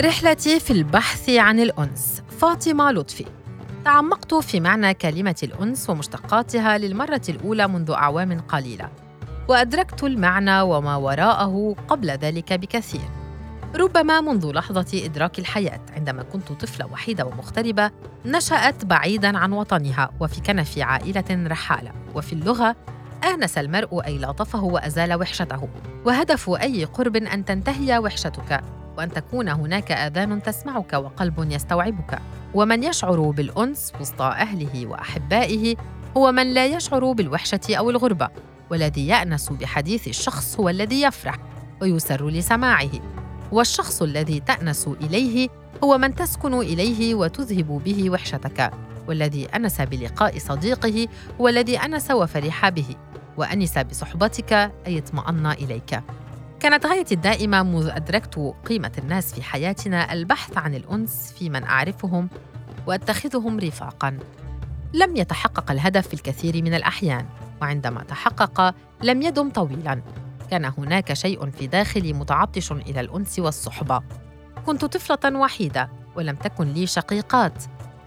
رحلتي في البحث عن الأنس. فاطمة لطفي. تعمقت في معنى كلمة الأنس ومشتقاتها للمرة الأولى منذ أعوام قليلة. وأدركت المعنى وما وراءه قبل ذلك بكثير. ربما منذ لحظة إدراك الحياة عندما كنت طفلة وحيدة ومغتربة نشأت بعيداً عن وطنها وفي كنف عائلة رحالة. وفي اللغة آنس المرء أي لاطفه وأزال وحشته. وهدف أي قرب أن تنتهي وحشتك. وأن تكون هناك آذان تسمعك وقلب يستوعبك. ومن يشعر بالأنس وسط أهله وأحبائه هو من لا يشعر بالوحشة أو الغربة والذي يأنس بحديث الشخص هو الذي يفرح ويسر لسماعه. والشخص الذي تأنس إليه هو من تسكن إليه وتذهب به وحشتك. والذي أنس بلقاء صديقه هو الذي أنس وفرح به. وأنس بصحبتك أي اطمأن إليك. كانت غايتي الدائمة منذ أدركت قيمة الناس في حياتنا البحث عن الأنس في من أعرفهم وأتخذهم رفاقاً. لم يتحقق الهدف في الكثير من الأحيان وعندما تحقق لم يدم طويلاً. كان هناك شيء في داخلي متعطش إلى الأنس والصحبة. كنت طفلة وحيدة ولم تكن لي شقيقات.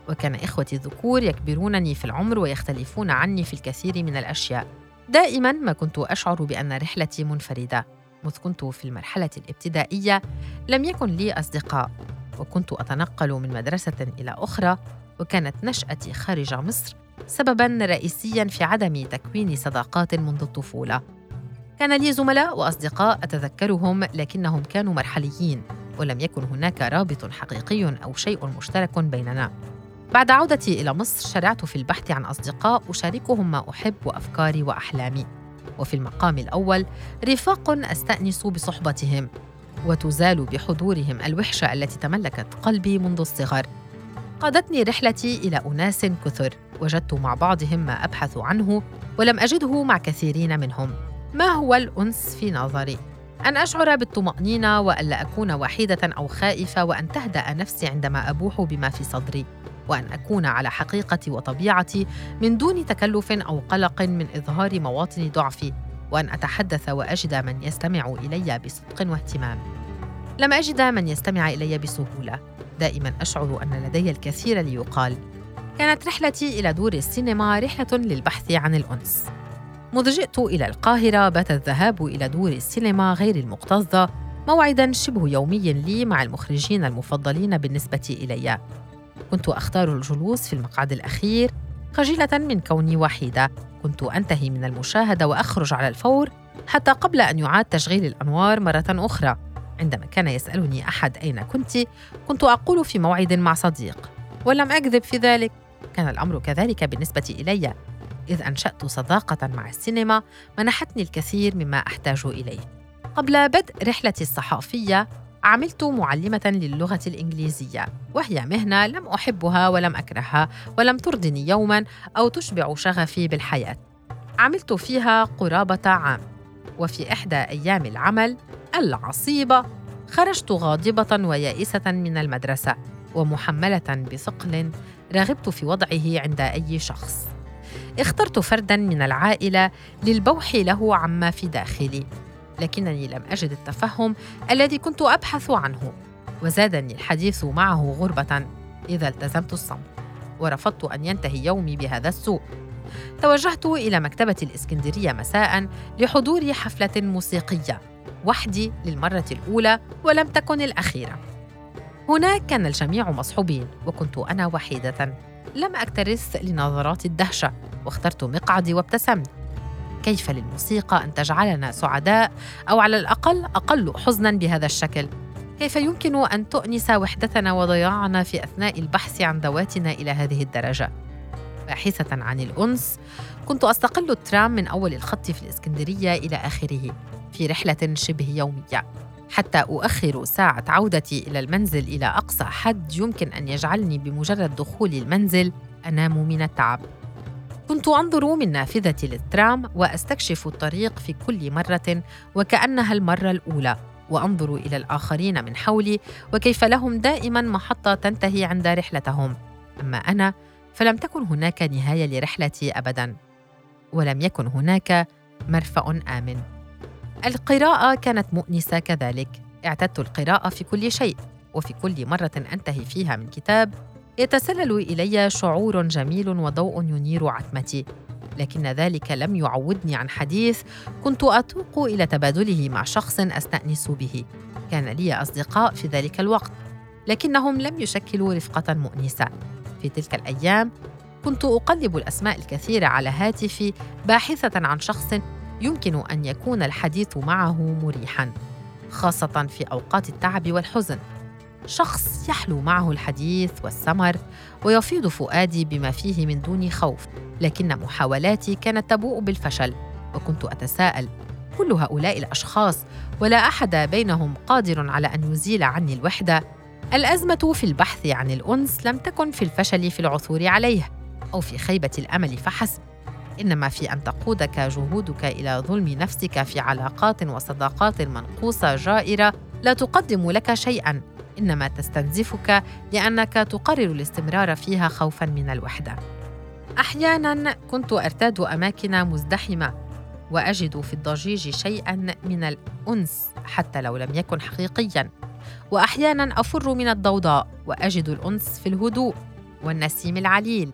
وكان إخوتي الذكور يكبرونني في العمر ويختلفون عني في الكثير من الأشياء. دائما ما كنت أشعر بأن رحلتي منفردة. مذ كنت في المرحلة الابتدائية لم يكن لي أصدقاء وكنت أتنقل من مدرسة إلى أخرى وكانت نشأتي خارج مصر سببا رئيسيا في عدم تكوين صداقات منذ الطفولة. كان لي زملاء وأصدقاء أتذكرهم لكنهم كانوا مرحليين ولم يكن هناك رابط حقيقي أو شيء مشترك بيننا. بعد عودتي إلى مصر شرعت في البحث عن أصدقاء أشاركهم ما أحب وأفكاري وأحلامي. وفي المقام الأول رفاق أستأنس بصحبتهم وتزال بحضورهم الوحشة التي تملكت قلبي منذ الصغر. قادتني رحلتي إلى أناس كثر وجدت مع بعضهم ما أبحث عنه ولم أجده مع كثيرين منهم. ما هو الأنس في نظري؟ أن أشعر بالطمأنينة وألا أكون وحيدة أو خائفة وأن تهدأ نفسي عندما أبوح بما في صدري. وأن أكون على حقيقتي وطبيعتي من دون تكلف أو قلق من إظهار مواطن ضعفي وأن أتحدث وأجد من يستمع إلي بصدق واهتمام. لم أجد من يستمع إلي بسهولة. دائما أشعر أن لدي الكثير ليقال. كانت رحلتي إلى دور السينما رحلة للبحث عن الأنس. مذ جئت إلى القاهرة بات الذهاب إلى دور السينما غير المكتظه موعدا شبه يومي لي مع المخرجين المفضلين بالنسبة إلي. كنت أختار الجلوس في المقعد الأخير خجلة من كوني وحيدة. كنت أنتهي من المشاهدة وأخرج على الفور حتى قبل أن يعاد تشغيل الأنوار مرة أخرى. عندما كان يسألني أحد أين كنت كنت أقول في موعد مع صديق. ولم أكذب في ذلك. كان الأمر كذلك بالنسبة إلي. إذ أنشأت صداقة مع السينما منحتني الكثير مما أحتاج إليه. قبل بدء رحلتي الصحافية عملت معلمة للغة الإنجليزية وهي مهنة لم أحبها ولم أكرهها ولم ترضني يوما أو تشبع شغفي بالحياة. عملت فيها قرابة عام وفي إحدى أيام العمل العصيبة خرجت غاضبة ويائسة من المدرسة ومحملة بثقل رغبت في وضعه عند أي شخص. اخترت فردا من العائلة للبوح له عما في داخلي. لكنني لم أجد التفهم الذي كنت أبحث عنه وزادني الحديث معه غربة إذا التزمت الصمت ورفضت أن ينتهي يومي بهذا السوء. توجهت إلى مكتبة الإسكندرية مساء لحضور حفلة موسيقية وحدي للمرة الأولى ولم تكن الأخيرة. هناك كان الجميع مصحوبين وكنت أنا وحيدة. لم أكترث لنظرات الدهشة واخترت مقعدي وابتسمت. كيف للموسيقى أن تجعلنا سعداء أو على الأقل أقل حزنا بهذا الشكل؟ كيف يمكن أن تؤنس وحدتنا وضياعنا في أثناء البحث عن ذواتنا إلى هذه الدرجة؟ باحثة عن الأنس كنت أستقل الترام من أول الخط في الإسكندرية إلى آخره في رحلة شبه يومية حتى أؤخر ساعة عودتي إلى المنزل إلى أقصى حد يمكن أن يجعلني بمجرد دخول المنزل أنام من التعب. كنت أنظر من نافذتي للترام وأستكشف الطريق في كل مرة وكأنها المرة الأولى وأنظر إلى الآخرين من حولي وكيف لهم دائما محطة تنتهي عند رحلتهم. أما أنا فلم تكن هناك نهاية لرحلتي ابدا ولم يكن هناك مرفأ آمن. القراءة كانت مؤنسة كذلك. اعتدت القراءة في كل شيء وفي كل مرة أنتهي فيها من كتاب يتسلل إلي شعور جميل وضوء ينير عتمتي لكن ذلك لم يعودني عن حديث كنت أتوق إلى تبادله مع شخص أستأنس به. كان لي أصدقاء في ذلك الوقت لكنهم لم يشكلوا رفقة مؤنسة. في تلك الأيام كنت أقلب الأسماء الكثيرة على هاتفي باحثة عن شخص يمكن أن يكون الحديث معه مريحا خاصة في أوقات التعب والحزن. شخص يحلو معه الحديث والسمر ويفيض فؤادي بما فيه من دون خوف لكن محاولاتي كانت تبوء بالفشل وكنت أتساءل كل هؤلاء الأشخاص ولا أحد بينهم قادر على أن يزيل عني الوحدة؟ الأزمة في البحث عن الأنس لم تكن في الفشل في العثور عليه أو في خيبة الأمل فحسب. إنما في أن تقودك جهودك إلى ظلم نفسك في علاقات وصداقات منقوصة جائرة لا تقدم لك شيئا. إنما تستنزفك لأنك تقرر الاستمرار فيها خوفا من الوحدة. أحيانا كنت أرتاد أماكن مزدحمة وأجد في الضجيج شيئا من الأنس حتى لو لم يكن حقيقيا. واحيانا أفر من الضوضاء وأجد الأنس في الهدوء والنسيم العليل.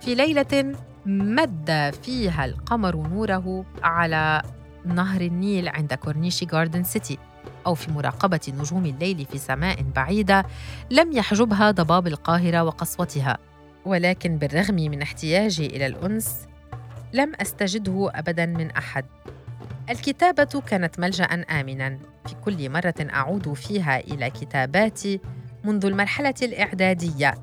في ليلة مد فيها القمر نوره على نهر النيل عند كورنيش جاردن سيتي. أو في مراقبة نجوم الليل في سماء بعيدة لم يحجبها ضباب القاهرة وقسوتها. ولكن بالرغم من احتياجي إلى الأنس لم أستجده أبدا من أحد. الكتابة كانت ملجأ آمنا. في كل مرة أعود فيها إلى كتاباتي منذ المرحلة الإعدادية.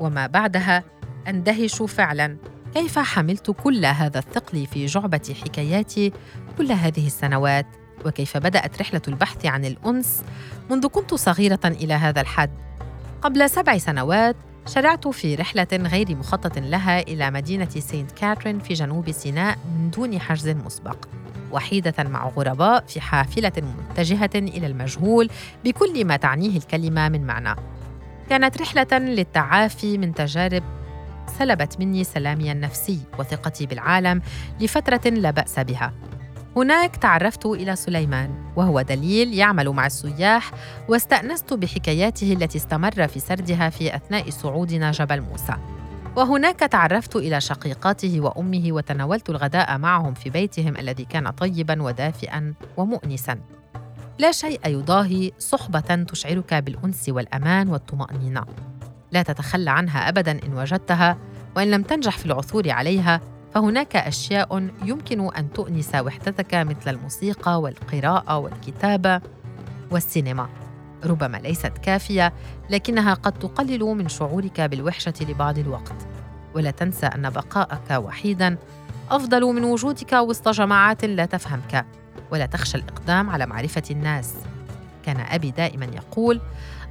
وما بعدها أندهش فعلا. كيف حملت كل هذا الثقل في جعبة حكاياتي كل هذه السنوات؟ وكيف بدأت رحلة البحث عن الأنس منذ كنت صغيرة إلى هذا الحد. قبل سبع سنوات شرعت في رحلة غير مخطط لها إلى مدينة سينت كاترين في جنوب سيناء من دون حجز مسبق. وحيدة مع غرباء في حافلة متجهة إلى المجهول بكل ما تعنيه الكلمة من معنى. كانت رحلة للتعافي من تجارب سلبت مني سلامي النفسي وثقتي بالعالم لفترة لا بأس بها. هناك تعرفت إلى سليمان وهو دليل يعمل مع السياح واستأنست بحكاياته التي استمر في سردها في أثناء صعودنا جبل موسى. وهناك تعرفت إلى شقيقاته وأمه وتناولت الغداء معهم في بيتهم الذي كان طيبا ودافئا ومؤنسا. لا شيء يضاهي صحبة تشعرك بالأنس والأمان والطمأنينة. لا تتخلى عنها أبدا إن وجدتها وإن لم تنجح في العثور عليها فهناك أشياء يمكن أن تؤنس وحدتك مثل الموسيقى والقراءة والكتابة والسينما. ربما ليست كافية لكنها قد تقلل من شعورك بالوحشة لبعض الوقت. ولا تنسى أن بقاءك وحيدا أفضل من وجودك وسط جماعات لا تفهمك. ولا تخشى الإقدام على معرفة الناس. كان أبي دائما يقول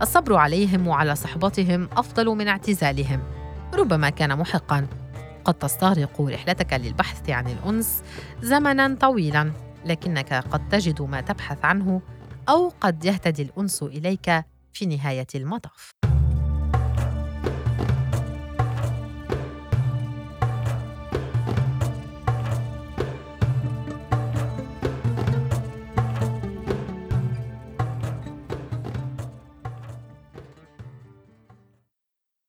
الصبر عليهم وعلى صحبتهم أفضل من اعتزالهم. ربما كان محقا. قد تستغرق رحلتك للبحث عن الأنس زمنا طويلا لكنك قد تجد ما تبحث عنه أو قد يهتدي الأنس إليك في نهاية المطاف.